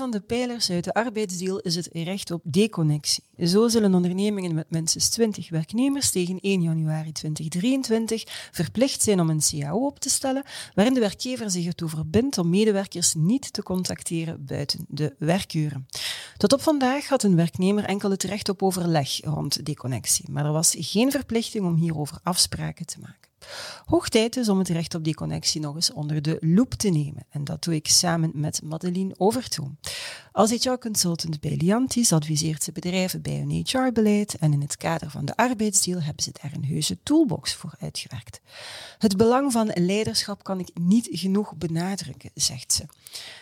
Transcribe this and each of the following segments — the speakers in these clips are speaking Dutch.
Van de pijlers uit de arbeidsdeal is het recht op deconnectie. Zo zullen ondernemingen met minstens 20 werknemers tegen 1 januari 2023 verplicht zijn om een CAO op te stellen, waarin de werkgever zich ertoe verbindt om medewerkers niet te contacteren buiten de werkuren. Tot op vandaag had een werknemer enkel het recht op overleg rond deconnectie, maar er was geen verplichting om hierover afspraken te maken. Hoog tijd is om het recht op die connectie nog eens onder de loep te nemen. En dat doe ik samen met Madeline Overtoom. Als HR-consultant bij Liantis adviseert ze bedrijven bij hun HR-beleid en in het kader van de arbeidsdeal hebben ze daar een heuse toolbox voor uitgewerkt. Het belang van leiderschap kan ik niet genoeg benadrukken, zegt ze.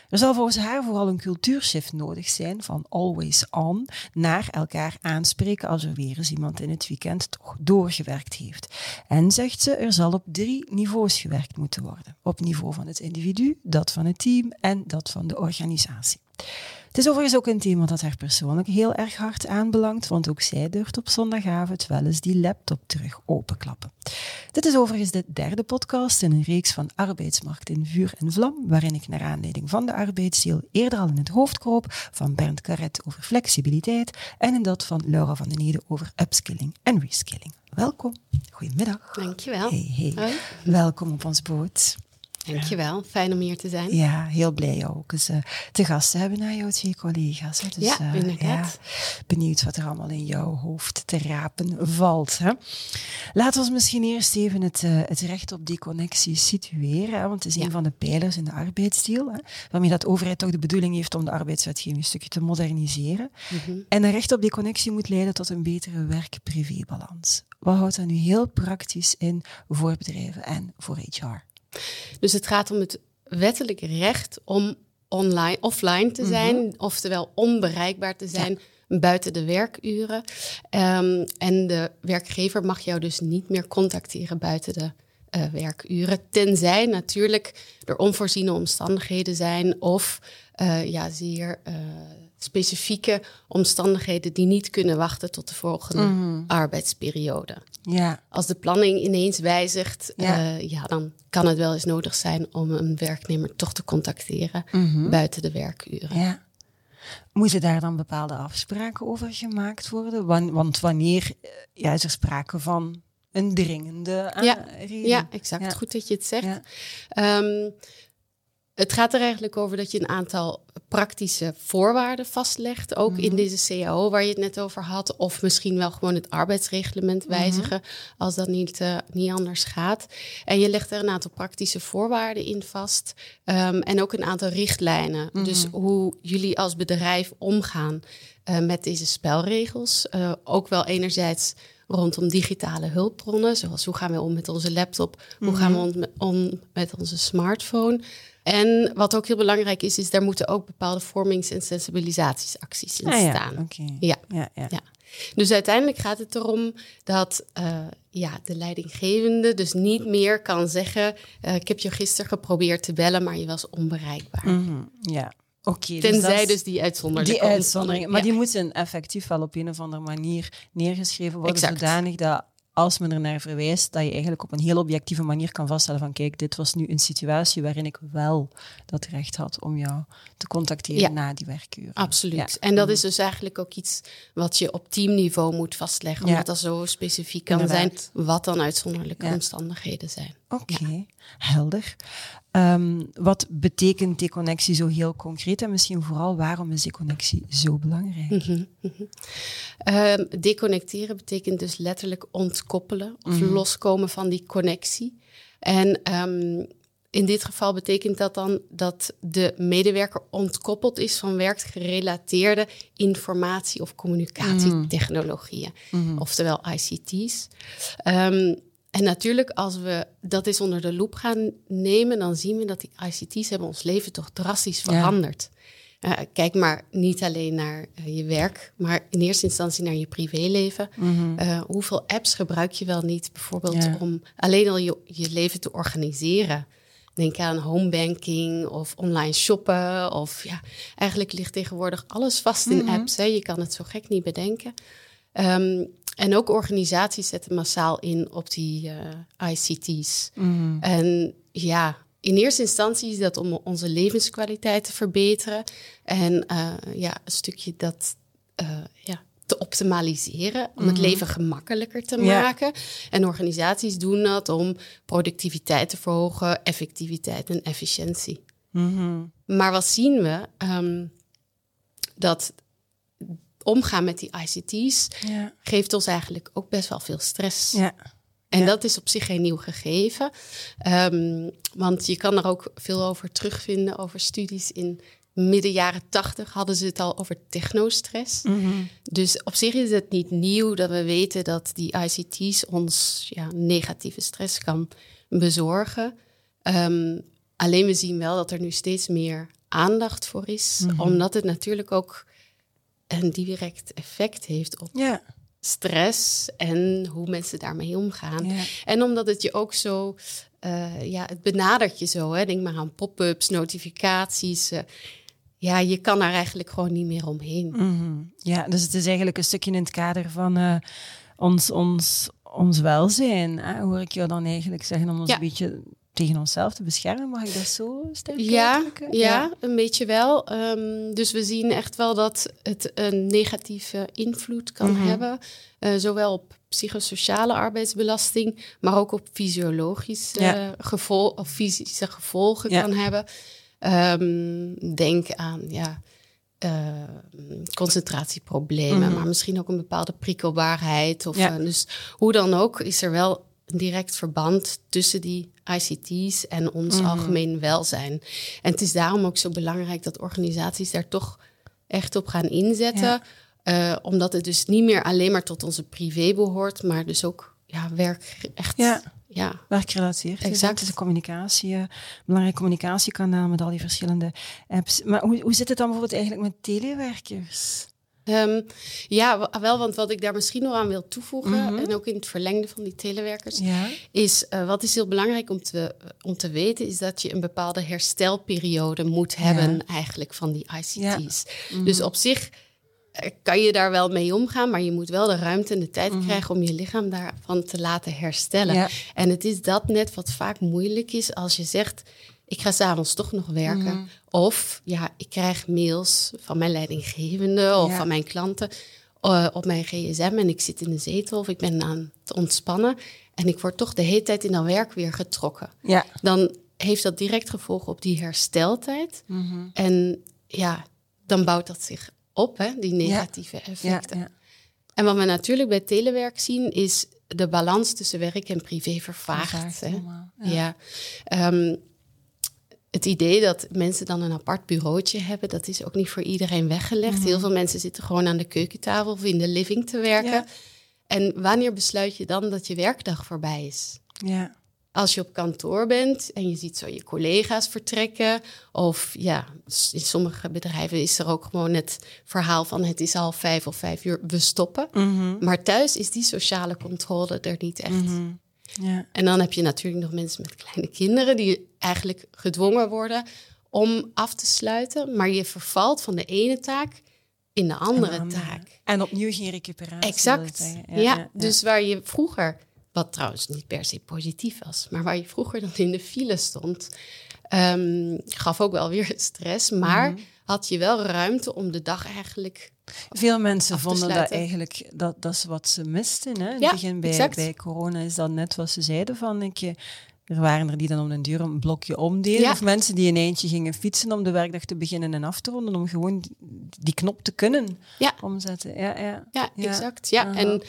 Er zal volgens haar vooral een cultuurshift nodig zijn van always on naar elkaar aanspreken als er weer eens iemand in het weekend toch doorgewerkt heeft. En zegt ze, er zal op drie niveaus gewerkt moeten worden. Op niveau van het individu, dat van het team en dat van de organisatie. Het is overigens ook een thema dat haar persoonlijk heel erg hard aanbelangt, want ook zij durft op zondagavond wel eens die laptop terug openklappen. Dit is overigens de derde podcast in een reeks van Arbeidsmarkt in Vuur en Vlam, waarin ik naar aanleiding van de arbeidsdeel eerder al in het hoofd kroop van Bernd Carret over flexibiliteit en in dat van Laura van den Ede over upskilling en reskilling. Welkom. Goedemiddag. Dankjewel. Hey, hey. Hoi. Welkom op ons boot. Dankjewel, fijn om hier te zijn. Ja, heel blij ook eens uh, te gast te hebben naar jouw twee collega's. Hè. Dus, ja, inderdaad. Ja, benieuwd wat er allemaal in jouw hoofd te rapen valt. Hè. Laten we misschien eerst even het, uh, het recht op die connectie situeren. Hè, want het is ja. een van de pijlers in de arbeidsdeal. Hè, waarmee dat overheid toch de bedoeling heeft om de arbeidswetgeving een stukje te moderniseren. Mm -hmm. En een recht op die connectie moet leiden tot een betere werk-privé-balans. Wat houdt dat nu heel praktisch in voor bedrijven en voor HR? Dus het gaat om het wettelijk recht om online, offline te zijn, mm -hmm. oftewel onbereikbaar te zijn ja. buiten de werkuren. Um, en de werkgever mag jou dus niet meer contacteren buiten de uh, werkuren, tenzij natuurlijk er onvoorziene omstandigheden zijn of uh, ja, zeer uh, specifieke omstandigheden die niet kunnen wachten tot de volgende mm -hmm. arbeidsperiode. Ja. Als de planning ineens wijzigt, ja. Uh, ja, dan kan het wel eens nodig zijn om een werknemer toch te contacteren mm -hmm. buiten de werkuren. Ja. Moeten daar dan bepaalde afspraken over gemaakt worden? Want wanneer ja, is er sprake van een dringende ja. reden? Ja, exact. Ja. Goed dat je het zegt. Ja. Um, het gaat er eigenlijk over dat je een aantal praktische voorwaarden vastlegt. Ook in deze CAO waar je het net over had. Of misschien wel gewoon het arbeidsreglement wijzigen. Mm-hmm. Als dat niet, uh, niet anders gaat. En je legt er een aantal praktische voorwaarden in vast. Um, en ook een aantal richtlijnen. Mm-hmm. Dus hoe jullie als bedrijf omgaan uh, met deze spelregels. Uh, ook wel enerzijds rondom digitale hulpbronnen. Zoals hoe gaan we om met onze laptop? Hoe gaan we om, om met onze smartphone? En wat ook heel belangrijk is, is daar moeten ook bepaalde vormings- en sensibilisatiesacties in ah, ja. staan. Okay. Ja. Ja, ja. ja. Dus uiteindelijk gaat het erom dat uh, ja, de leidinggevende dus niet meer kan zeggen: uh, Ik heb je gisteren geprobeerd te bellen, maar je was onbereikbaar. Mm -hmm. Ja. Okay, Tenzij dus, dus die uitzondering. Die uitzondering. Maar ja. die moeten effectief wel op een of andere manier neergeschreven worden, exact. zodanig dat als men er naar verwijst, dat je eigenlijk op een heel objectieve manier kan vaststellen van kijk, dit was nu een situatie waarin ik wel dat recht had om jou te contacteren ja. na die werkuren. Absoluut. Ja. En dat is dus eigenlijk ook iets wat je op teamniveau moet vastleggen, omdat dat zo specifiek kan Inderdaad. zijn wat dan uitzonderlijke omstandigheden zijn. Oké, okay. helder. Um, wat betekent deconnectie zo heel concreet en misschien vooral waarom is deconnectie zo belangrijk? Mm -hmm, mm -hmm. Um, deconnecteren betekent dus letterlijk ontkoppelen of mm -hmm. loskomen van die connectie. En um, in dit geval betekent dat dan dat de medewerker ontkoppeld is van werkgerelateerde informatie- of communicatietechnologieën, oftewel ICT's. En natuurlijk, als we dat eens onder de loep gaan nemen, dan zien we dat die ICT's hebben ons leven toch drastisch veranderd. Ja. kijk maar niet alleen naar je werk, maar in eerste instantie naar je privéleven. Mhm. hoeveel apps gebruik je wel niet, bijvoorbeeld om alleen al je, je leven te organiseren? Denk aan homebanking of online shoppen. Of ja, eigenlijk ligt tegenwoordig alles vast in mhm. apps. Hè. Je kan het zo gek niet bedenken. Ehm, en ook organisaties zetten massaal in op die uh, ICT's. Mhm. En ja, in eerste instantie is dat om onze levenskwaliteit te verbeteren. En uh, ja, een stukje dat uh, ja, te optimaliseren, om het mhm. leven gemakkelijker te maken. En organisaties doen dat om productiviteit te verhogen, effectiviteit en efficiëntie. Mhm. Maar wat zien we? Ehm, dat omgaan met die ICT's geeft ons eigenlijk ook best wel veel stress. Ja. En dat is op zich geen nieuw gegeven. Um, want je kan er ook veel over terugvinden, over studies in midden jaren tachtig hadden ze het al over technostress. Mm Dus op zich is het niet nieuw dat we weten dat die ICT's ons ja, negatieve stress kan bezorgen. Um, alleen we zien wel dat er nu steeds meer aandacht voor is, mhm. omdat het natuurlijk ook een direct effect heeft op ja. stress en hoe mensen daarmee omgaan. En omdat het je ook zo, uh, ja, het benadert je zo. Hè? Denk maar aan pop-ups, notificaties. Uh, ja, je kan daar eigenlijk gewoon niet meer omheen. Mhm. Ja, dus het is eigenlijk een stukje in het kader van uh, ons, ons, ons welzijn. Hè? Hoor ik jou dan eigenlijk zeggen om ons een beetje tegen onszelf te beschermen? Mag ik dat zo sterk ja, ja, ja, een beetje wel. Um, dus we zien echt wel dat het een negatieve invloed kan mhm. hebben. Uh, zowel op psychosociale arbeidsbelasting, maar ook op fysiologische ja. gevolgen of fysische gevolgen kan hebben. Um, denk aan ja, uh, concentratieproblemen, mhm. maar misschien ook een bepaalde prikkelbaarheid. Of, uh, dus hoe dan ook is er wel een direct verband tussen die ICT's en ons mhm. algemeen welzijn. En het is daarom ook zo belangrijk dat organisaties daar toch echt op gaan inzetten. Uh, omdat het dus niet meer alleen maar tot onze privé behoort, maar dus ook ja, werk echt ja ja. werkgerelateerd. Exact. Is een communicatie, uh, belangrijk communicatiekanaal met al die verschillende apps. Maar hoe, hoe zit het dan bijvoorbeeld eigenlijk met telewerkers? Um, ja, wel, want wat ik daar misschien nog aan wil toevoegen, mhm. en ook in het verlengde van die telewerkers, is uh, wat is heel belangrijk om te, om te weten, is dat je een bepaalde herstelperiode moet hebben eigenlijk van die ICT's. Dus mhm. op zich kan je daar wel mee omgaan, maar je moet wel de ruimte en de tijd mhm. krijgen om je lichaam daarvan te laten herstellen. En het is dat net wat vaak moeilijk is als je zegt, ik ga s'avonds toch nog werken. Mhm. Of ja, ik krijg mails van mijn leidinggevende of van mijn klanten uh, op mijn gsm en ik zit in de zetel of ik ben aan het ontspannen en ik word toch de hele tijd in dat werk weer getrokken. Ja. Dan heeft dat direct gevolgen op die hersteltijd. Mhm. En ja, dan bouwt dat zich op, hè, die negatieve effecten. Ja, en wat we natuurlijk bij telewerk zien, is de balans tussen werk en privé vervaagt. hè? Ja. Um, het idee dat mensen dan een apart bureautje hebben, dat is ook niet voor iedereen weggelegd. Mhm. Heel veel mensen zitten gewoon aan de keukentafel of in de living te werken. En wanneer besluit je dan dat je werkdag voorbij is? Ja als je op kantoor bent en je ziet zo je collega's vertrekken. Of ja, in sommige bedrijven is er ook gewoon het verhaal van het is al vijf of vijf uur, we stoppen. Mhm. Maar thuis is die sociale controle er niet echt. Mhm. Ja. En dan heb je natuurlijk nog mensen met kleine kinderen die eigenlijk gedwongen worden om af te sluiten. Maar je vervalt van de ene taak in de andere, taak. En opnieuw geen recuperatie. Exact. Ja, ja, dus waar je vroeger wat trouwens niet per se positief was, maar waar je vroeger dan in de file stond, um, gaf ook wel weer stress. Maar mhm. had je wel ruimte om de dag eigenlijk. Veel mensen vonden dat eigenlijk dat, dat is wat ze misten. Hè? In het begin bij, bij corona is dat net wat ze zeiden van ik. Er waren er die dan om een duur een blokje omdeden. Of mensen die een eentje gingen fietsen om de werkdag te beginnen en af te ronden. Om gewoon die knop te kunnen omzetten. Ja, ja, ja, exact. Ja, en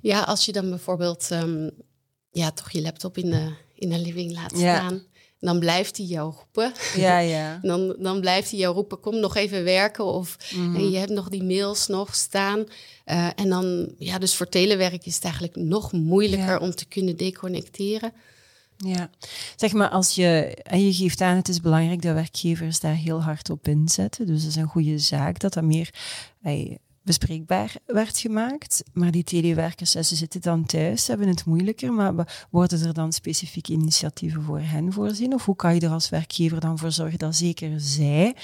ja, als je dan bijvoorbeeld um, ja, toch je laptop in de, in de living laat staan. Dan blijft hij jou roepen. Ja, ja. dan, dan blijft hij jou roepen, kom nog even werken. Of mhm. en je hebt nog die mails nog staan. Uh, en dan, ja, dus voor telewerk is het eigenlijk nog moeilijker om te kunnen deconnecteren. Ja, zeg maar als je, en je geeft aan, het is belangrijk dat werkgevers daar heel hard op inzetten. Dus dat is een goede zaak dat dat meer bespreekbaar werd gemaakt. Maar die telewerkers, ze zitten dan thuis, hebben het moeilijker. Maar worden er dan specifieke initiatieven voor hen voorzien? Of hoe kan je er als werkgever dan voor zorgen dat zeker zij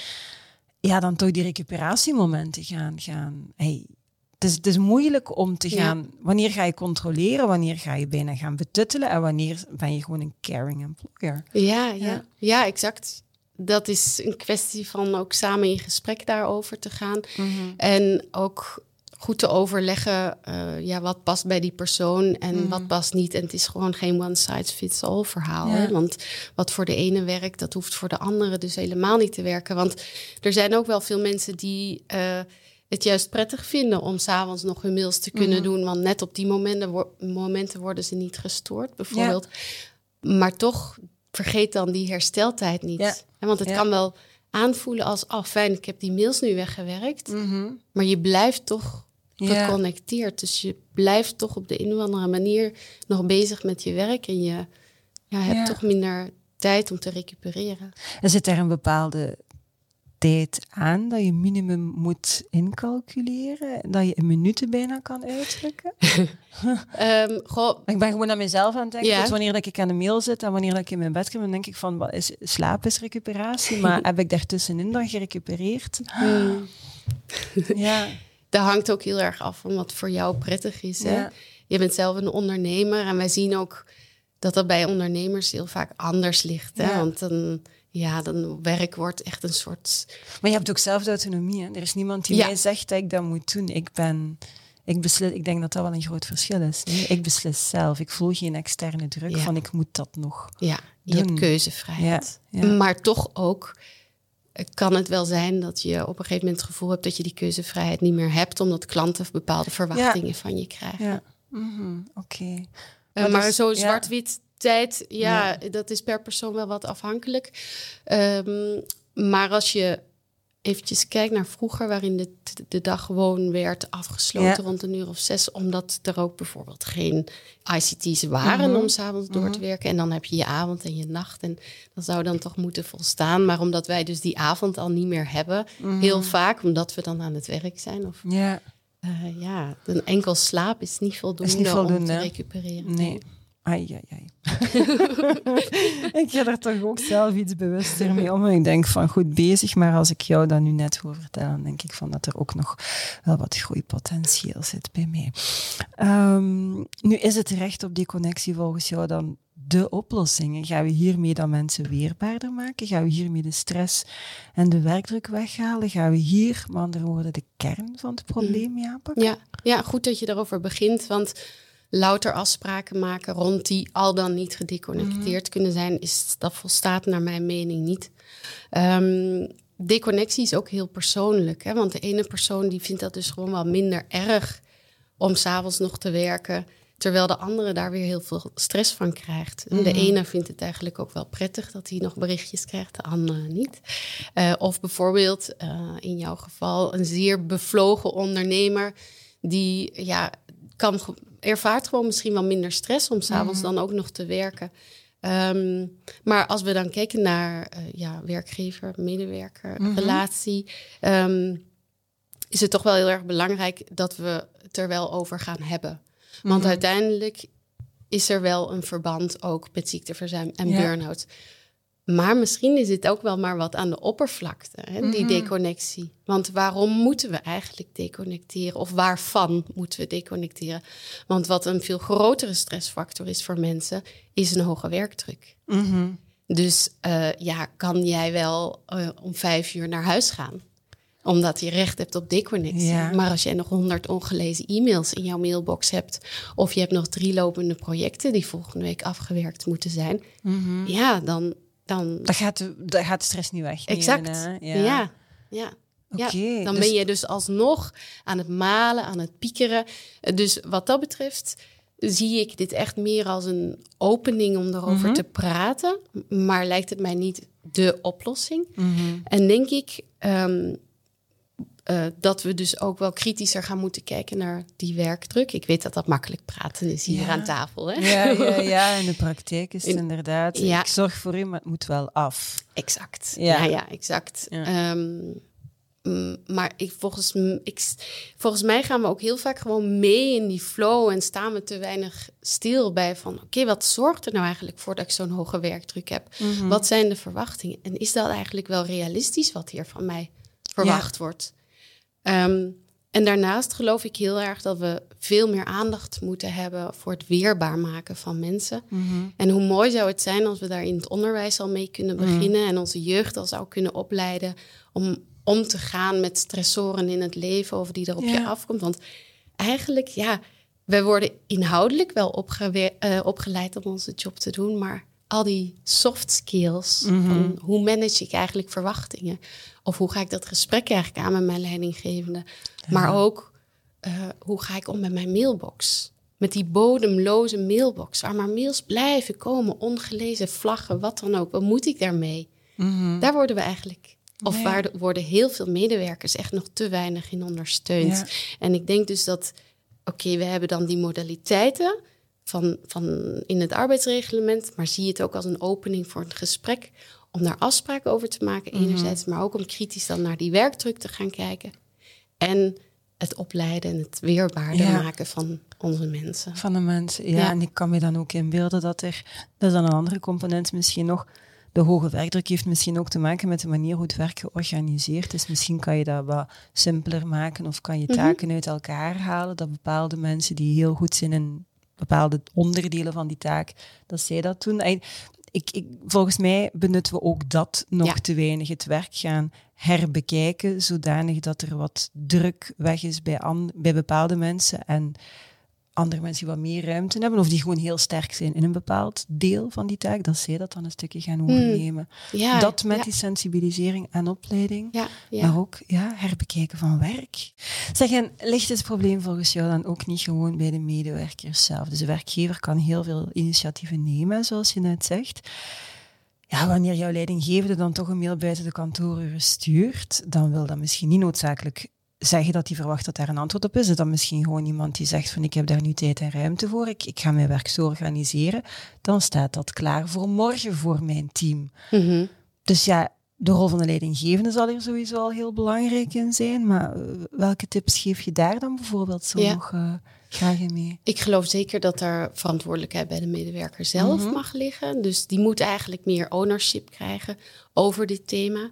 ja, dan toch die recuperatiemomenten gaan, gaan hey, het is, het is moeilijk om te gaan. Wanneer ga je controleren? Wanneer ga je bijna gaan betuttelen? En wanneer ben je gewoon een caring employer? Ja, ja. ja. exact. Dat is een kwestie van ook samen in gesprek daarover te gaan. Mhm. En ook goed te overleggen uh, ja, wat past bij die persoon en mhm. wat past niet. En het is gewoon geen one size fits all verhaal. Hè? Want wat voor de ene werkt, dat hoeft voor de andere dus helemaal niet te werken. Want er zijn ook wel veel mensen die uh, het juist prettig vinden om s'avonds nog hun mails te kunnen mhm. doen. Want net op die momenten, momenten worden ze niet gestoord, bijvoorbeeld. Maar toch vergeet dan die hersteltijd niet. Ja. Want het kan wel aanvoelen als, oh fijn, ik heb die mails nu weggewerkt. Mhm. Maar je blijft toch geconnecteerd. Dus je blijft toch op de een of andere manier nog bezig met je werk. En je ja, hebt toch minder tijd om te recupereren. Er zit er een bepaalde tijd aan dat je minimum moet incalculeren? Dat je in minuten bijna kan uitdrukken? um, ik ben gewoon aan mezelf aan het denken. Dus wanneer dat ik aan de mail zit en wanneer dat ik in mijn bed kom, dan denk ik van, wat is, slaap is recuperatie, maar heb ik daartussenin dan gerecupereerd? Hmm. ja. Dat hangt ook heel erg af van wat voor jou prettig is. Hè? Je bent zelf een ondernemer en wij zien ook dat dat bij ondernemers heel vaak anders ligt. Hè? Want dan ja, dan werk wordt echt een soort. Maar je hebt ook zelf de autonomie. Hè? Er is niemand die mij zegt dat ik dat moet doen. Ik ben. Ik, beslis, ik denk dat dat wel een groot verschil is. Ik beslis zelf. Ik voel geen externe druk van ik moet dat nog. Ja, je hebt keuzevrijheid. Ja, maar toch ook kan het wel zijn dat je op een gegeven moment het gevoel hebt dat je die keuzevrijheid niet meer hebt, omdat klanten bepaalde verwachtingen van je krijgen. Ja, mhm, oké. Eh, maar, dus, zo zwart-wit tijd, ja, dat is per persoon wel wat afhankelijk. Um, maar als je eventjes kijkt naar vroeger, waarin de, de dag gewoon werd afgesloten rond een uur of zes, omdat er ook bijvoorbeeld geen ICT's waren mm -hmm. om s'avonds door te mhm. werken. En dan heb je je avond en je nacht en dat zou dan toch moeten volstaan. Maar omdat wij dus die avond al niet meer hebben, mhm. heel vaak, omdat we dan aan het werk zijn. Of, ja. Uh, ja, een enkel slaap is niet voldoende, is niet voldoende om te recupereren. Nee. Ai, ai, ai. ik ga er toch ook zelf iets bewuster mee om. Ik denk van goed bezig, maar als ik jou dat nu net hoor vertellen, denk ik van dat er ook nog wel wat groeipotentieel zit bij mij. Um, nu is het recht op die connectie volgens jou dan de oplossingen? Gaan we hiermee dan mensen weerbaarder maken? Gaan we hiermee de stress en de werkdruk weghalen? Gaan we hier, met andere woorden, de kern van het probleem mee aanpakken? Ja, ja, goed dat je daarover begint, want louter afspraken maken rond die al dan niet gedeconnecteerd mhm. kunnen zijn, is, dat volstaat naar mijn mening niet. Um, deconnectie is ook heel persoonlijk, hè? want de ene persoon die vindt dat dus gewoon wel minder erg om s'avonds nog te werken, terwijl de andere daar weer heel veel stress van krijgt. De mhm. ene vindt het eigenlijk ook wel prettig dat hij nog berichtjes krijgt, de andere niet. Uh, of bijvoorbeeld uh, in jouw geval een zeer bevlogen ondernemer die ja, kan ervaart gewoon misschien wel minder stress om s'avonds mm dan ook nog te werken. Ehm, maar als we dan kijken naar uh, ja, werkgever, medewerker, mhm. relatie, ehm, is het toch wel heel erg belangrijk dat we het er wel over gaan hebben. Want mhm. uiteindelijk is er wel een verband ook met ziekteverzuim en burn-out. Maar misschien is het ook wel maar wat aan de oppervlakte, hè, die mhm. deconnectie. Want waarom moeten we eigenlijk deconnecteren? Of waarvan moeten we deconnecteren? Want wat een veel grotere stressfactor is voor mensen, is een hoge werkdruk. Mhm. Dus uh, ja, kan jij wel uh, om vijf uur naar huis gaan? Omdat je recht hebt op deconnectie. Maar als jij nog honderd ongelezen e-mails in jouw mailbox hebt, of je hebt nog drie lopende projecten die volgende week afgewerkt moeten zijn, mhm. ja, dan dan... Dat gaat, dat gaat de stress niet weg. Exact. Ja. ja. ja. Ja, dan dus... ben je dus alsnog aan het malen, aan het piekeren. Dus wat dat betreft zie ik dit echt meer als een opening om erover mhm. te praten. Maar lijkt het mij niet de oplossing. Mhm. En denk ik, um, uh, dat we dus ook wel kritischer gaan moeten kijken naar die werkdruk. Ik weet dat dat makkelijk praten is hier aan tafel. Hè? Ja, ja, ja, in de praktijk is het inderdaad. Ja. Ik zorg voor u, maar het moet wel af. Exact. Ja, ja, exact. Um, maar ik, volgens, ik, volgens mij gaan we ook heel vaak gewoon mee in die flow en staan we te weinig stil bij van oké, wat zorgt er nou eigenlijk voor dat ik zo'n hoge werkdruk heb? Mhm. Wat zijn de verwachtingen? En is dat eigenlijk wel realistisch wat hier van mij verwacht wordt? Ehm, en daarnaast geloof ik heel erg dat we veel meer aandacht moeten hebben voor het weerbaar maken van mensen. Mhm. En hoe mooi zou het zijn als we daar in het onderwijs al mee kunnen mhm. beginnen en onze jeugd al zou kunnen opleiden om om te gaan met stressoren in het leven of die er op je afkomt. Want eigenlijk, ja, we worden inhoudelijk wel uh, opgeleid om onze job te doen, maar al die soft skills, mhm. van hoe manage ik eigenlijk verwachtingen? Of hoe ga ik dat gesprek eigenlijk aan met mijn leidinggevende? Maar ook, uh, hoe ga ik om met mijn mailbox? Met die bodemloze mailbox, waar maar mails blijven komen, ongelezen vlaggen, wat dan ook. Wat moet ik daarmee? Mm Daar worden we eigenlijk of waar worden heel veel medewerkers echt nog te weinig in ondersteund. En ik denk dus dat, oké, we hebben dan die modaliteiten van, van in het arbeidsreglement, maar zie het ook als een opening voor een gesprek om daar afspraken over te maken, mhm. enerzijds, maar ook om kritisch dan naar die werkdruk te gaan kijken. En het opleiden en het weerbaarder maken van onze mensen. Van de mensen, ja. En ik kan me dan ook inbeelden dat er, dat is dan een andere component misschien nog, de hoge werkdruk heeft misschien ook te maken met de manier hoe het werk georganiseerd is. Misschien kan je dat wat simpeler maken of kan je mhm. taken uit elkaar halen. Dat bepaalde mensen die heel goed zijn in bepaalde onderdelen van die taak, dat zij dat doen. Ik, ik, volgens mij benutten we ook dat nog te weinig. Het werk gaan herbekijken, zodanig dat er wat druk weg is bij, bij bepaalde mensen en andere mensen die wat meer ruimte hebben of die gewoon heel sterk zijn in een bepaald deel van die taak, dat zij dat dan een stukje gaan hmm. overnemen. Ja, dat met die sensibilisering en opleiding, ja, maar ook ja, herbekijken van werk. Zeg, en ligt het probleem volgens jou dan ook niet gewoon bij de medewerkers zelf? Dus de werkgever kan heel veel initiatieven nemen, zoals je net zegt. Ja, wanneer jouw leidinggevende dan toch een mail buiten de kantooruren stuurt, dan wil dat misschien niet noodzakelijk zeggen dat hij verwacht dat daar een antwoord op is. Is dat misschien gewoon iemand die zegt van ik heb daar nu tijd en ruimte voor, ik, ik ga mijn werk zo organiseren. Dan staat dat klaar voor morgen voor mijn team. Mhm. Dus ja, de rol van de leidinggevende zal er sowieso al heel belangrijk in zijn. Maar eh, welke tips geef je daar dan bijvoorbeeld zo nog uh, graag in mee? Ik geloof zeker dat daar verantwoordelijkheid bij de medewerker zelf mhm. mag liggen. Dus die moet eigenlijk meer ownership krijgen over dit thema.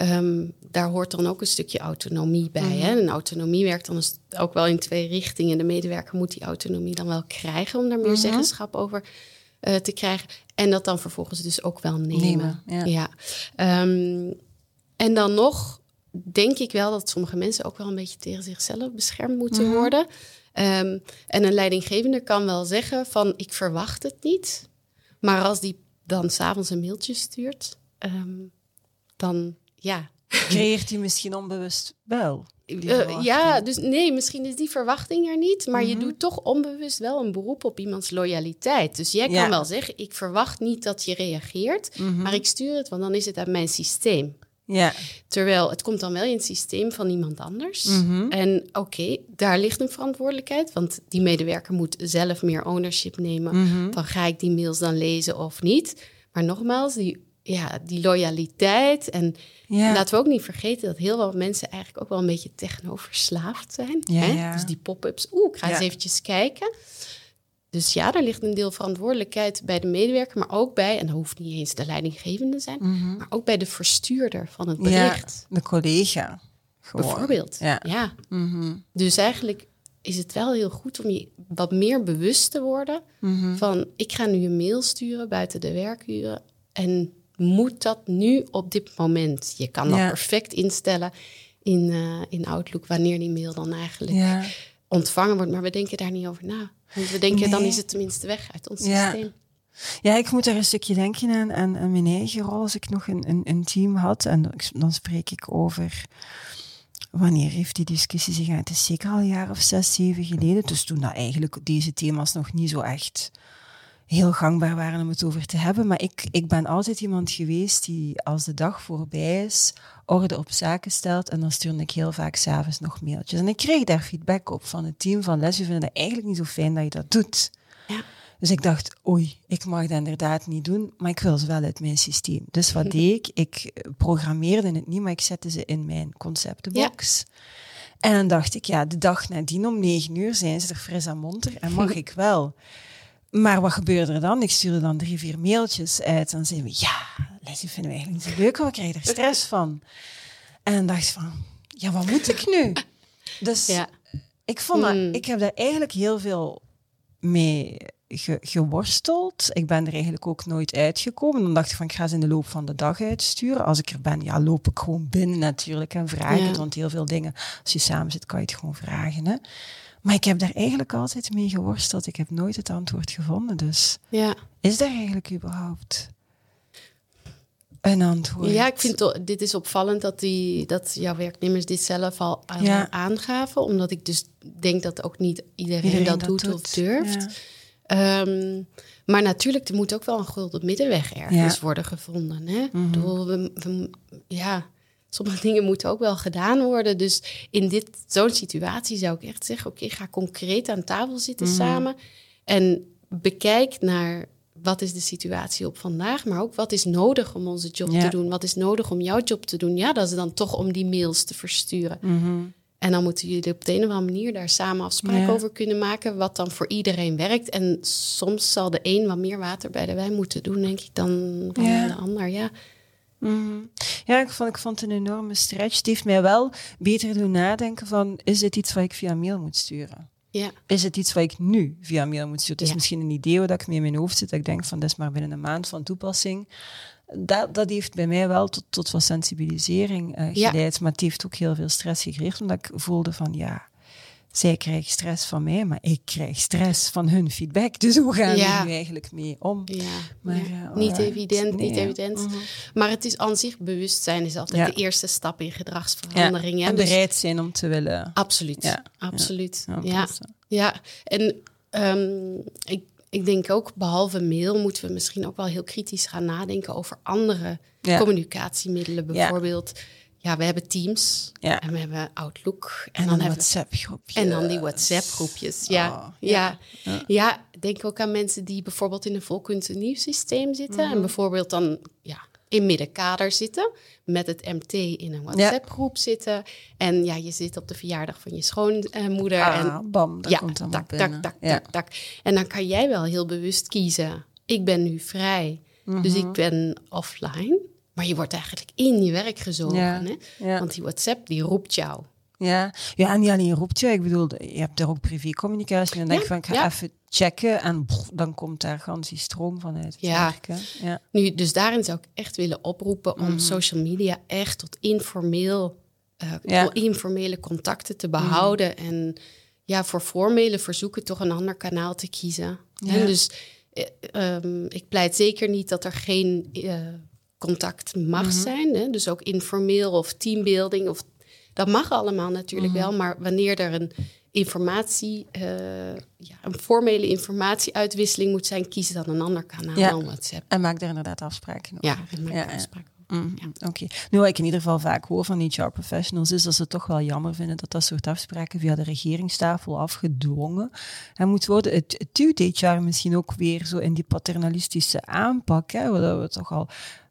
Ehm, daar hoort dan ook een stukje autonomie bij. hè? En autonomie werkt dan ook wel in twee richtingen. De medewerker moet die autonomie dan wel krijgen om daar meer mhm. zeggenschap over uh, te krijgen. En dat dan vervolgens dus ook wel nemen. ja. Ehm, en dan nog denk ik wel dat sommige mensen ook wel een beetje tegen zichzelf beschermd moeten mhm. worden. Um, en een leidinggevende kan wel zeggen van ik verwacht het niet. Maar als die dan s'avonds een mailtje stuurt, dan ja. Creëert u misschien onbewust wel? Uh, ja, dus nee, misschien is die verwachting er niet, maar je mhm. doet toch onbewust wel een beroep op iemands loyaliteit. Dus jij kan wel zeggen, ik verwacht niet dat je reageert, mhm. maar ik stuur het, want dan is het uit mijn systeem. Ja. Terwijl het komt dan wel in het systeem van iemand anders. Mhm. En oké, daar ligt een verantwoordelijkheid, want die medewerker moet zelf meer ownership nemen van ga ik die mails dan lezen of niet. Maar nogmaals, die ja, die loyaliteit. En laten we ook niet vergeten dat heel veel mensen eigenlijk ook wel een beetje techno-verslaafd zijn. Ja, hè? Dus die pop-ups, oeh, ik ga eens eventjes kijken. Dus ja, er ligt een deel verantwoordelijkheid bij de medewerker, maar ook bij, en dat hoeft niet eens de leidinggevende te zijn, mhm. maar ook bij de verstuurder van het bericht. de collega. Bijvoorbeeld. Ja. Mhm. Dus eigenlijk is het wel heel goed om je wat meer bewust te worden mhm. van ik ga nu een mail sturen buiten de werkuren en moet dat nu op dit moment? Je kan dat perfect instellen in, uh, in Outlook wanneer die mail dan eigenlijk ontvangen wordt. Maar we denken daar niet over na. Want we denken dan is het tenminste weg uit ons systeem. Ja, ik moet er een stukje denken aan, aan, aan mijn eigen rol als ik nog een, een, een team had. En dan spreek ik over wanneer heeft die discussie zich aan? Het is zeker al een jaar of zes, zeven geleden. Dus toen dat eigenlijk deze thema's nog niet zo echt heel gangbaar waren om het over te hebben. Maar ik, ik ben altijd iemand geweest die als de dag voorbij is, orde op zaken stelt. En dan stuurde ik heel vaak s'avonds nog mailtjes. En ik kreeg daar feedback op van het team van Les. Je vinden het eigenlijk niet zo fijn dat je dat doet. Ja. Dus ik dacht, oei, ik mag dat inderdaad niet doen, maar ik wil ze wel uit mijn systeem. Dus wat deed ik? Ik programmeerde het niet, maar ik zette ze in mijn conceptenbox. En dan dacht ik, ja, de dag nadien om negen uur zijn ze er fris aan monter en mag ik wel. Maar wat gebeurde er dan? Ik stuurde dan drie, vier mailtjes uit. En dan zeiden we, ja, Leslie vinden we eigenlijk niet zo leuk, we krijgen er stress van. En dan dacht ik van, ja, wat moet ik nu? Dus ja. ik vond dat, hmm. ik heb daar eigenlijk heel veel mee geworsteld. Ik ben er eigenlijk ook nooit uitgekomen. Dan dacht ik van, ik ga ze in de loop van de dag uitsturen. Als ik er ben, ja, loop ik gewoon binnen natuurlijk en vraag het. Want heel veel dingen, als je samen zit, kan je het gewoon vragen. Hè? Maar ik heb daar eigenlijk altijd mee geworsteld. Ik heb nooit het antwoord gevonden. Dus ja. is daar eigenlijk überhaupt een antwoord? Ja, ik vind dit is opvallend dat, die, dat jouw werknemers dit zelf al aangaven. Omdat ik dus denk dat ook niet iedereen, dat, doet, of durft. Um, maar natuurlijk, er moet ook wel een gulden middenweg ergens worden gevonden. Hè? Mm we, ja, sommige dingen moeten ook wel gedaan worden. Dus in dit, zo'n situatie zou ik echt zeggen: oké, ga concreet aan tafel zitten mhm. samen. En bekijk naar wat is de situatie op vandaag, maar ook wat is nodig om onze job te doen. Wat is nodig om jouw job te doen? Ja, dat is dan toch om die mails te versturen. Mm en dan moeten jullie op de een of andere manier daar samen afspraken over kunnen maken, wat dan voor iedereen werkt. En soms zal de een wat meer water bij de wijn moeten doen, denk ik, dan, de ander. Ja. Mhm. Ja, ik vond, ik vond het een enorme stretch. Het heeft mij wel beter doen nadenken van, is dit iets wat ik via mail moet sturen? Ja. Is het iets wat ik nu via mail moet sturen? Het is misschien een idee wat ik mee in mijn hoofd zit. Dat ik denk van, dat is maar binnen een maand van toepassing dat, dat heeft bij mij wel tot, tot wat sensibilisering uh, geleid. Maar het heeft ook heel veel stress gecreëerd. Omdat ik voelde van ja, zij krijgen stress van mij, maar ik krijg stress van hun feedback. Dus hoe gaan we er nu eigenlijk mee om? Ja, maar, uh, niet evident, niet evident. Mhm. Maar het is aan zich bewustzijn is altijd de eerste stap in gedragsverandering. En dus bereid zijn om te willen. Absoluut, absoluut. Ja, ja. en um, ik ik denk ook, behalve mail, moeten we misschien ook wel heel kritisch gaan nadenken over andere communicatiemiddelen. Bijvoorbeeld, ja. we hebben Teams en we hebben Outlook. En, dan, WhatsApp-groepjes. En dan die WhatsApp-groepjes, ja. Oh, ja. ja. Ja. denk ook aan mensen die bijvoorbeeld in een volkundige nieuwssysteem zitten. En mhm. bijvoorbeeld dan ja, in middenkader zitten, met het MT in een WhatsApp-groep zitten. En ja, je zit op de verjaardag van je schoonmoeder. Ah, en bam, daar ja, komt dan tak, tak, tak, tak, tak. En dan kan jij wel heel bewust kiezen. Ik ben nu vrij, dus ik mhm. ben offline. Maar je wordt eigenlijk in je werk gezogen. Hè? Want die WhatsApp, die roept jou. Ja. ja, en niet alleen roept je. Ik bedoel, je hebt daar ook privécommunicatie. En dan denk je van, ik ga even checken. En dan komt daar gans die stroom vanuit ja. Ja. Nu, dus daarin zou ik echt willen oproepen om mhm. social media echt tot informeel, uh, informele contacten te behouden. Mhm. En ja, voor formele verzoeken toch een ander kanaal te kiezen. En dus uh, um, ik pleit zeker niet dat er geen uh, contact mag mhm. zijn. Hè? Dus ook informeel of teambuilding of dat mag allemaal natuurlijk mhm. wel, maar wanneer er een informatie, uh, ja, een formele informatieuitwisseling moet zijn, kies dan een ander kanaal dan WhatsApp. En maak daar inderdaad afspraken over. Ja, en maak ja, afspraken mhm, Oké. Nu, wat ik in ieder geval vaak hoor van HR-professionals is dat ze het toch wel jammer vinden dat dat soort afspraken via de regeringstafel afgedwongen en moet worden. Het, het duwt HR misschien ook weer zo in die paternalistische aanpak, hè, waar we toch al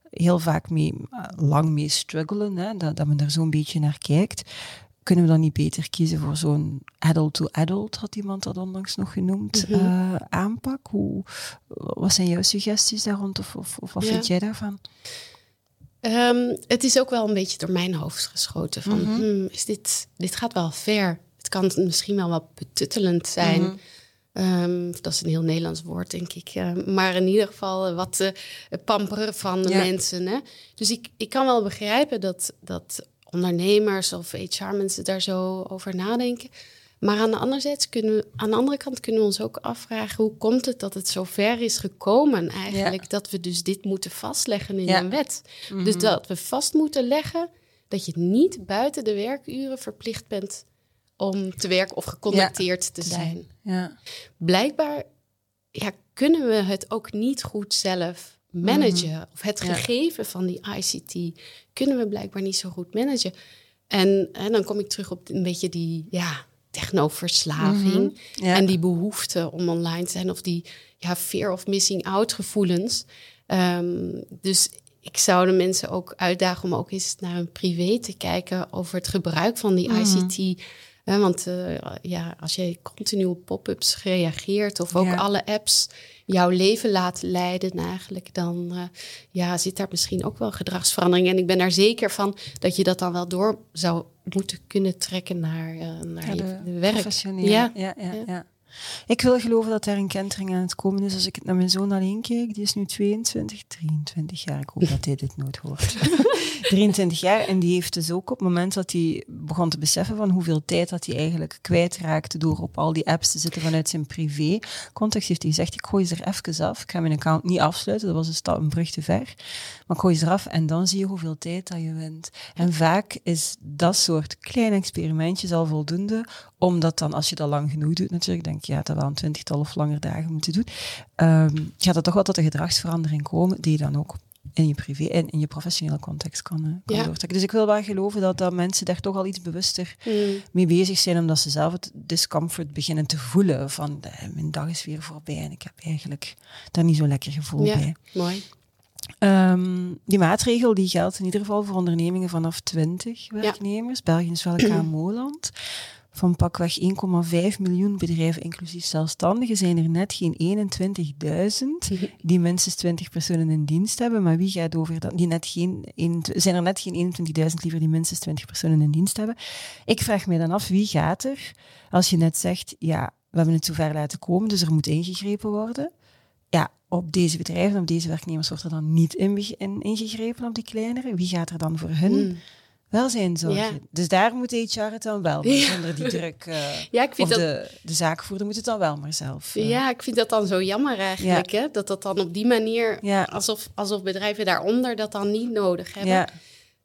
heel vaak mee, lang mee struggelen, hè, dat, dat men daar zo'n beetje naar kijkt. Kunnen we dan niet beter kiezen voor zo'n adult-to-adult, had iemand dat onlangs nog genoemd, mhm. eh, aanpak? Hoe, wat zijn jouw suggesties daar rond of, of, of wat vind jij daarvan? Um, het is ook wel een beetje door mijn hoofd geschoten van, mhm. hmm, is dit, dit gaat wel ver. Het kan misschien wel wat betuttelend zijn. Mhm. Um, dat is een heel Nederlands woord, denk ik. Uh, maar in ieder geval eh, wat uh, pamperen van de mensen. Hè? Dus ik, ik kan wel begrijpen dat, dat ondernemers of HR-mensen daar zo over nadenken. Maar aan de, andere kunnen we, aan de andere kant kunnen we ons ook afvragen... hoe komt het dat het zo ver is gekomen eigenlijk... dat we dus dit moeten vastleggen in een wet. Mhm. Dus dat we vast moeten leggen dat je niet buiten de werkuren verplicht bent om te werken of gecontacteerd te zijn. Ja. Blijkbaar ja, kunnen we het ook niet goed zelf managen? Mhm. Of het gegeven van die ICT kunnen we blijkbaar niet zo goed managen. En, en dan kom ik terug op een beetje die ja, technoverslaving mhm. en die behoefte om online te zijn of die ja, fear of missing out gevoelens. Ehm, dus ik zou de mensen ook uitdagen om ook eens naar hun privé te kijken over het gebruik van die mhm. Want uh, ja, als je continu op pop-ups reageert of ook alle apps jouw leven laat leiden eigenlijk, dan uh, ja, zit daar misschien ook wel gedragsverandering. En ik ben daar zeker van dat je dat dan wel door zou moeten kunnen trekken naar, uh, naar je de werk. Ja. Ja, ja, ja. Ik wil geloven dat er een kentering aan het komen is. Als ik naar mijn zoon alleen kijk, die is nu 22, 23 jaar. Ik hoop dat hij dit nooit hoort. 23 jaar. En die heeft dus ook op het moment dat hij begon te beseffen van hoeveel tijd dat hij eigenlijk kwijtraakte door op al die apps te zitten vanuit zijn privé context, heeft hij gezegd, ik gooi ze er even af. Ik ga mijn account niet afsluiten, dat was een, stap, een brug te ver. Maar ik gooi ze eraf en dan zie je hoeveel tijd dat je wint. En vaak is dat soort kleine experimentjes al voldoende, omdat dan, als je dat lang genoeg doet natuurlijk, denk je, ja, dat wel een twintigtal of langer dagen moeten doen, um, gaat er toch wel tot een gedragsverandering komen, die je dan ook in je privé en in je professionele context kan, uh, kan doortrekken. Dus ik wil wel geloven dat, dat mensen daar toch al iets bewuster hmm. mee bezig zijn, omdat ze zelf het discomfort beginnen te voelen van eh, mijn dag is weer voorbij en ik heb eigenlijk daar niet zo lekker gevoel ja, bij. Mooi. Um, die maatregel die geldt in ieder geval voor ondernemingen vanaf 20 werknemers. Ja. België is wel een KMO-land van pakweg 1,5 miljoen bedrijven, inclusief zelfstandigen, zijn er net geen 21.000 die minstens 20 personen in dienst hebben. Maar wie gaat over dat? Die net geen, zijn er net geen 21.000 liever die minstens 20 personen in dienst hebben. Ik vraag me dan af, wie gaat er, als je net zegt, ja, we hebben het zover laten komen, dus er moet ingegrepen worden. Ja, op deze bedrijven, op deze werknemers wordt er dan niet in, ingegrepen, op die kleinere. Wie gaat er dan voor hun? Hmm welzijnzorgen. Ja. Dus daar moet HR het dan wel ja. zonder die druk. Uh, ja, ik vind of dat... de, de zaakvoerder moet het dan wel maar zelf. Uh. Ja, ik vind dat dan zo jammer eigenlijk. Hè? Dat dat dan op die manier, alsof, alsof bedrijven daaronder dat dan niet nodig hebben.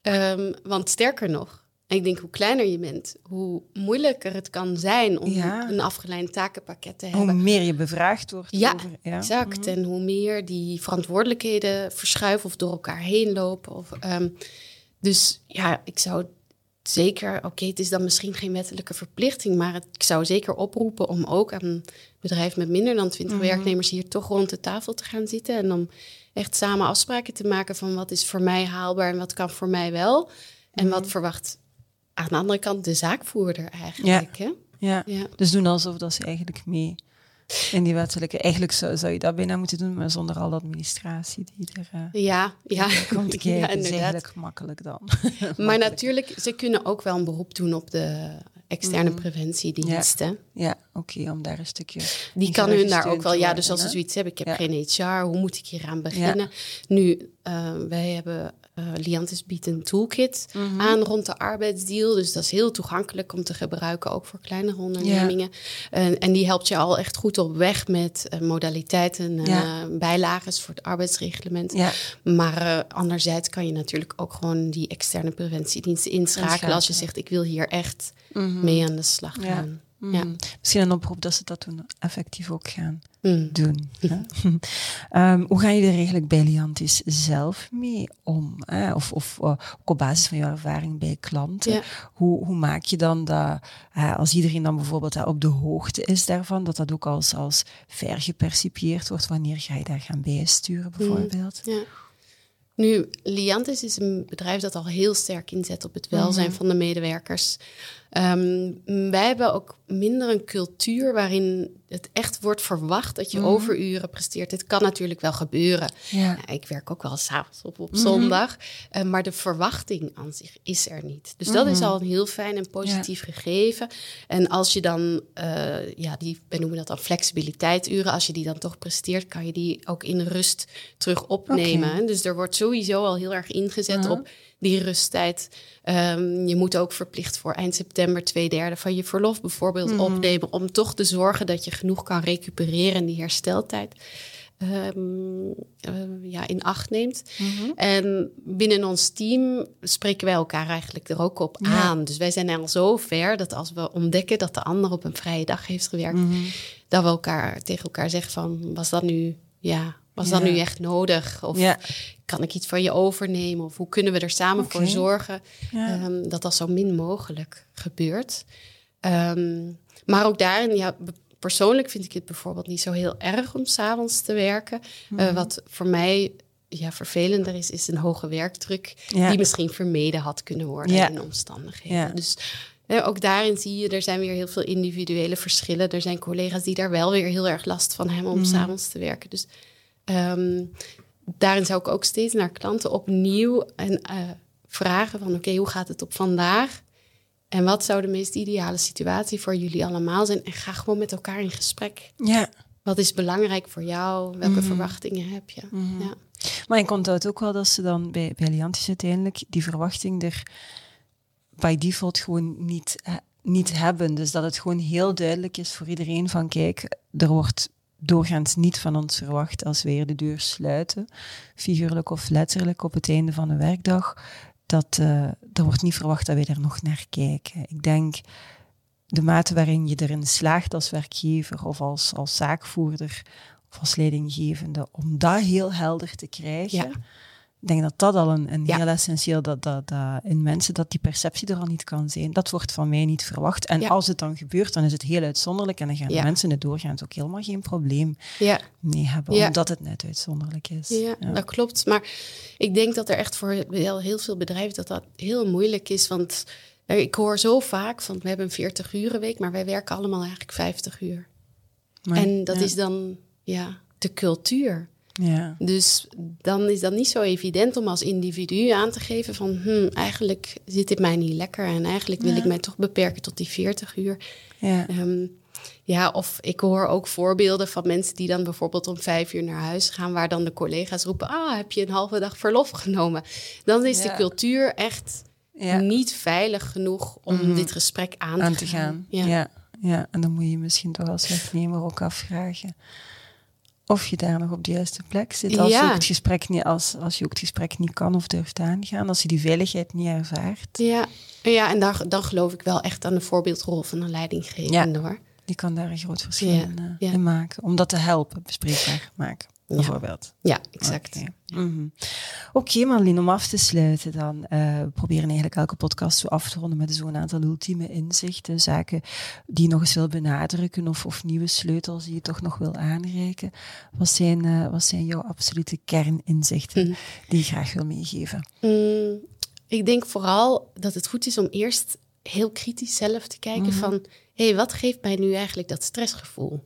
Um, want sterker nog, ik denk hoe kleiner je bent, hoe moeilijker het kan zijn om een afgeleid takenpakket te hebben. Hoe meer je bevraagd wordt. Ja, over, ja. exact. Mhm. En hoe meer die verantwoordelijkheden verschuiven of door elkaar heen lopen. Of, um, dus ja, ik zou zeker, oké, het is dan misschien geen wettelijke verplichting, maar ik zou zeker oproepen om ook aan een bedrijf met minder dan 20 mhm. werknemers hier toch rond de tafel te gaan zitten en om echt samen afspraken te maken van wat is voor mij haalbaar en wat kan voor mij wel. En wat mhm. verwacht aan de andere kant de zaakvoerder eigenlijk. Ja. Hè? Ja. ja. dus doen alsof dat ze eigenlijk mee in die wettelijke. Eigenlijk zou, zou je dat bijna moeten doen, maar zonder al de administratie die er uh, ja, ja. komt kijken. ja, is eigenlijk gemakkelijk dan. maar natuurlijk, ze kunnen ook wel een beroep doen op de externe mm. preventiediensten. Ja, ja oké, om daar een stukje... Die kan hun daar ook wel... Ja, dus als ze zoiets hebben, ik heb geen HR, hoe moet ik hier aan beginnen? Nu, uh, wij hebben uh, Liantis biedt een toolkit mhm. aan rond de arbeidsdeal. Dus dat is heel toegankelijk om te gebruiken, ook voor kleinere ondernemingen. en die helpt je al echt goed op weg met uh, modaliteiten, uh, bijlages voor het arbeidsreglement. Maar anderzijds kan je natuurlijk ook gewoon die externe preventiediensten inschakelen als je zegt, ik wil hier echt mhm. mee aan de slag gaan. Ja. Mm. Misschien een oproep dat ze dat toen effectief ook gaan mm. doen. um, hoe ga je er eigenlijk bij Liantis zelf mee om? Hè? Of, of uh, op basis van jouw ervaring bij klanten, hoe, hoe maak je dan dat, uh, als iedereen dan bijvoorbeeld uh, op de hoogte is daarvan, dat dat ook als, als ver gepercipieerd wordt? Wanneer ga je daar gaan bijsturen mm. bijvoorbeeld? Ja. Nu, Liantis is een bedrijf dat al heel sterk inzet op het welzijn mhm. van de medewerkers. Um, wij hebben ook minder een cultuur waarin het echt wordt verwacht dat je mhm. overuren presteert. Het kan natuurlijk wel gebeuren. Ja. ik werk ook wel s'avonds op op mhm. zondag. Uh, maar de verwachting aan zich is er niet. Dus dat is al een heel fijn en positief gegeven. En als je dan, uh, ja, die, wij noemen dat dan flexibiliteitsuren. Als je die dan toch presteert, kan je die ook in rust terug opnemen. Dus er wordt sowieso al heel erg ingezet op die rusttijd. Um, je moet ook verplicht voor eind september twee derde van je verlof bijvoorbeeld mhm. opnemen. Om toch te zorgen dat je genoeg kan recupereren in die hersteltijd. ehm, eh, ja, in acht neemt. Mhm. En binnen ons team spreken wij elkaar eigenlijk er ook op aan. Dus wij zijn al zo ver dat als we ontdekken dat de ander op een vrije dag heeft gewerkt, mhm. dat we elkaar tegen elkaar zeggen van was dat nu, ja, was dat nu echt nodig? Of kan ik iets van je overnemen? Of hoe kunnen we er samen voor zorgen ehm, dat dat zo min mogelijk gebeurt? Ehm, maar ook daarin, ja, persoonlijk vind ik het bijvoorbeeld niet zo heel erg om s'avonds te werken. Eh, mhm. wat voor mij ja, vervelender is, is een hoge werkdruk die misschien vermeden had kunnen worden in omstandigheden. Dus ook daarin zie je, er zijn weer heel veel individuele verschillen. Er zijn collega's die daar wel weer heel erg last van hebben om mm. s'avonds te werken. Dus um, daarin zou ik ook steeds naar klanten opnieuw en, uh, vragen van oké, hoe gaat het op vandaag? En wat zou de meest ideale situatie voor jullie allemaal zijn? En ga gewoon met elkaar in gesprek. Ja. Wat is belangrijk voor jou? Welke mhm. verwachtingen heb je? Mhm. ja. Maar ik onthoud ook wel dat ze dan bij, bij Liantis uiteindelijk die verwachting er by default gewoon niet, eh, niet hebben. Dus dat het gewoon heel duidelijk is voor iedereen van kijk, er wordt doorgaans niet van ons verwacht als wij de deur sluiten, figuurlijk of letterlijk op het einde van de werkdag, dat uh, er wordt niet verwacht dat wij er nog naar kijken. Ik denk de mate waarin je erin slaagt als werkgever of als, als zaakvoerder of als leidinggevende om dat heel helder te krijgen. Ik denk dat dat al een, een heel essentieel dat, dat, dat in mensen dat die perceptie er al niet kan zijn. Dat wordt van mij niet verwacht. En als het dan gebeurt, dan is het heel uitzonderlijk en dan gaan mensen het doorgaans ook helemaal geen probleem mee hebben, omdat het net uitzonderlijk is. Ja, dat klopt. Maar ik denk dat er echt voor heel, heel veel bedrijven dat dat heel moeilijk is, want ik hoor zo vaak van we hebben een 40 uur week, maar wij werken allemaal eigenlijk 50 uur. en dat is dan ja, de cultuur. Ja. Dus dan is dat niet zo evident om als individu aan te geven van hm, eigenlijk zit dit mij niet lekker en eigenlijk wil ik mij toch beperken tot die 40 uur. Ja. Ehm, ja, of ik hoor ook voorbeelden van mensen die dan bijvoorbeeld om vijf uur naar huis gaan, waar dan de collega's roepen: Ah, heb je een halve dag verlof genomen? Dan is de cultuur echt niet veilig genoeg om mhm. dit gesprek aan, aan te gaan. gaan. Ja. ja. Ja. en dan moet je misschien toch als werknemer ook afvragen of je daar nog op de juiste plek zit. Als, je, ook het gesprek niet, als, als je ook het gesprek niet kan of durft aangaan, als je die veiligheid niet ervaart. Ja, ja en dan, dan geloof ik wel echt aan de voorbeeldrol van een leidinggevende ja, hoor. Die kan daar een groot verschil in, uh, in, maken. Om dat te helpen, bespreekbaar maken bijvoorbeeld. Ja, exact. Oké, okay. mm -hmm. Marlene, om af te sluiten dan. Uh, we proberen eigenlijk elke podcast zo af te ronden met zo'n aantal ultieme inzichten, zaken die je nog eens wil benadrukken of, of nieuwe sleutels die je toch nog wil aanreiken. Wat zijn, uh, wat zijn jouw absolute kerninzichten mhm. die je graag wil meegeven? Mm, ik denk vooral dat het goed is om eerst heel kritisch zelf te kijken mhm. van... hé, hey, wat geeft mij nu eigenlijk dat stressgevoel?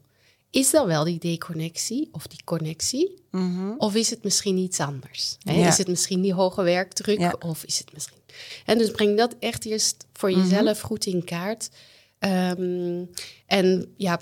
Is dat wel die deconnectie of die connectie? Mhm. Of is het misschien iets anders? Is het misschien die hoge werkdruk? Of is het misschien. En dus breng dat echt eerst voor mhm. jezelf goed in kaart. Ehm, en ja,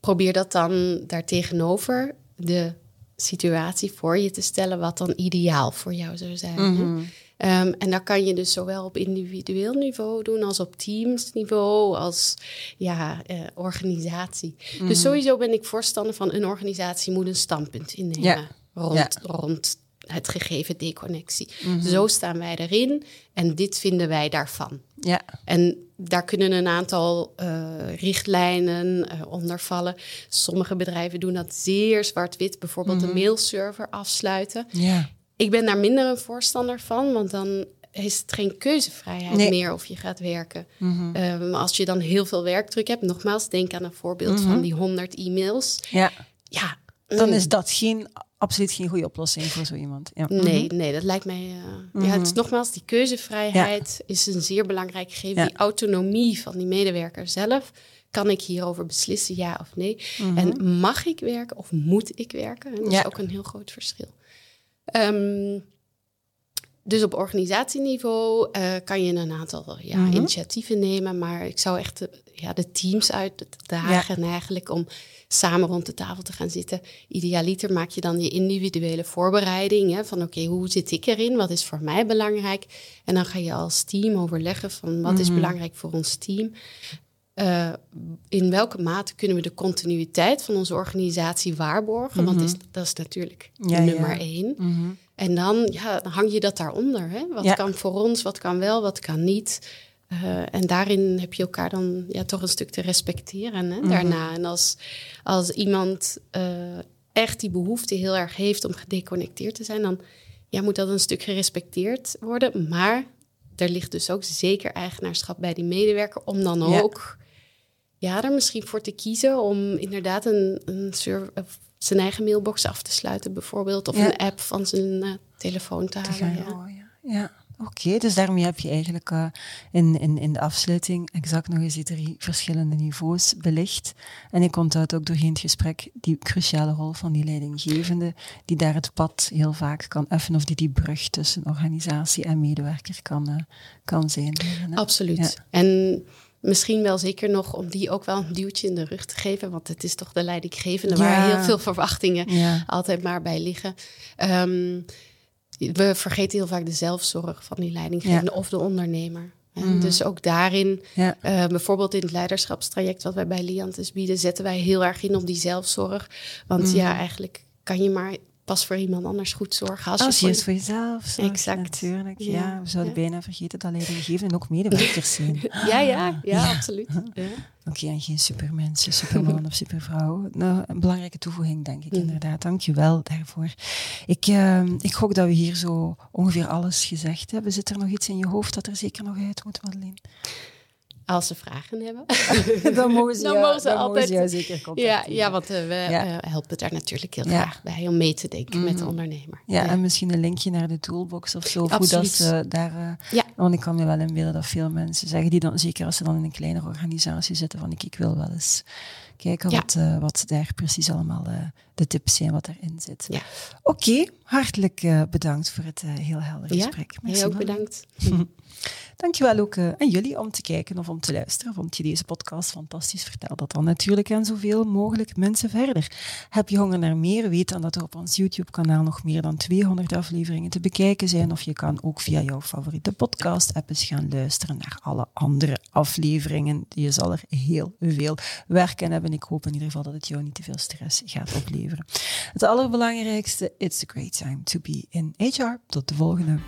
probeer dat dan daartegenover de situatie voor je te stellen, wat dan ideaal voor jou zou zijn. Mhm. Ehm, en dat kan je dus zowel op individueel niveau doen als op teamsniveau, als ja, uh, organisatie. Dus mhm. sowieso ben ik voorstander van een organisatie moet een standpunt innemen rond, rond het gegeven deconnectie. Mhm. Zo staan wij erin en dit vinden wij daarvan. Ja. En daar kunnen een aantal uh, richtlijnen uh, onder vallen. Sommige bedrijven doen dat zeer zwart-wit, bijvoorbeeld mm een mailserver afsluiten. Ja. Ik ben daar minder een voorstander van, want dan is het geen keuzevrijheid meer of je gaat werken. Mm als je dan heel veel werkdruk hebt, nogmaals, denk aan een voorbeeld van mhm. die 100 e-mails. Ja. Ja. Dan mm. is dat geen, absoluut geen goede oplossing voor zo iemand. Ja. Nee, mhm. nee, dat lijkt mij. Uh, Ja, het is nogmaals, die keuzevrijheid is een zeer belangrijk gegeven. Die autonomie van die medewerker zelf. Kan ik hierover beslissen, ja of nee? En mag ik werken of moet ik werken? En dat is ook een heel groot verschil. Um, dus op organisatieniveau uh, kan je een aantal ja, mhm. initiatieven nemen, maar ik zou echt de, ja, de teams uitdagen ja. eigenlijk om samen rond de tafel te gaan zitten. Idealiter maak je dan je individuele voorbereiding hè, van oké, hoe zit ik erin? Wat is voor mij belangrijk? En dan ga je als team overleggen van wat is mhm. belangrijk voor ons team. Uh, in welke mate kunnen we de continuïteit van onze organisatie waarborgen? Want is, dat is natuurlijk nummer één. Mhm. En dan, ja, dan hang je dat daaronder. Hè? Wat kan voor ons, wat kan wel, wat kan niet. Uh, en daarin heb je elkaar dan ja, toch een stuk te respecteren hè, mhm. daarna. En als, als iemand uh, echt die behoefte heel erg heeft om gedeconnecteerd te zijn, dan ja, moet dat een stuk gerespecteerd worden. Maar er ligt dus ook zeker eigenaarschap bij die medewerker om dan ook ja, er misschien voor te kiezen om inderdaad een, een zijn eigen mailbox af te sluiten, bijvoorbeeld. Of een app van zijn uh, telefoon te halen. ja. Oh, ja. ja. Oké, dus daarmee heb je eigenlijk uh, in, in, in de afsluiting exact nog eens die drie verschillende niveaus belicht. En ik onthoud ook doorheen het gesprek die cruciale rol van die leidinggevende, die daar het pad heel vaak kan effenen, of die die brug tussen organisatie en medewerker kan, uh, kan zijn. Absoluut. En misschien wel zeker nog om die ook wel een duwtje in de rug te geven. Want het is toch de leidinggevende waar heel veel verwachtingen altijd maar bij liggen. Um, we vergeten heel vaak de zelfzorg van die leidinggevende of de ondernemer. Mhm. Dus ook daarin, uh, bijvoorbeeld in het leiderschapstraject wat wij bij Liantes bieden, zetten wij heel erg in op die zelfzorg. Want mhm. ja, eigenlijk kan je maar pas voor iemand anders goed zorgen. Als, als je, voor, voor jezelf Exact. Natuurlijk. Ja, we zouden bijna vergeten dat leidinggevenden ook medewerkers zijn. ja, ja, ja, absoluut. Oké, en geen supermensen, superman of supervrouw. Nou, een belangrijke toevoeging, denk ik, inderdaad. Dank je wel daarvoor. Ik, uh, ik gok dat we hier zo ongeveer alles gezegd hebben. Zit er nog iets in je hoofd dat er zeker nog uit moet, Madeleine? Als ze vragen hebben. dan mogen ze, dan mogen ze altijd. Mogen ze zeker contacteren. Ja, ja want uh, we ja. uh, helpen daar natuurlijk heel graag bij om mee te denken met de mhm. ondernemer. Ja, en misschien een linkje naar de toolbox of zo. Hoe dat ze daar. Uh, ja. Want ik kan me wel inbeelden dat veel mensen zeggen, die dan zeker als ze dan in een kleinere organisatie zitten, van ik, ik wil wel eens kijken wat, wat daar precies allemaal de tips zijn, wat erin zit. Ja. Oké, okay, hartelijk uh, bedankt voor het heel helder gesprek. Ja, jij ook bedankt. Dankjewel ook uh, aan jullie om te kijken of om te luisteren. Vond je deze podcast fantastisch? Vertel dat dan natuurlijk aan zoveel mogelijk mensen verder. Heb je honger naar meer? Weet dan dat er op ons YouTube-kanaal nog meer dan 200 afleveringen te bekijken zijn. Of je kan ook via jouw favoriete podcast-app eens gaan luisteren naar alle andere afleveringen. Je zal er heel veel werk aan hebben. Ik hoop in ieder geval dat het jou niet te veel stress gaat opleveren. Het allerbelangrijkste, it's a great time to be in HR. Tot de volgende.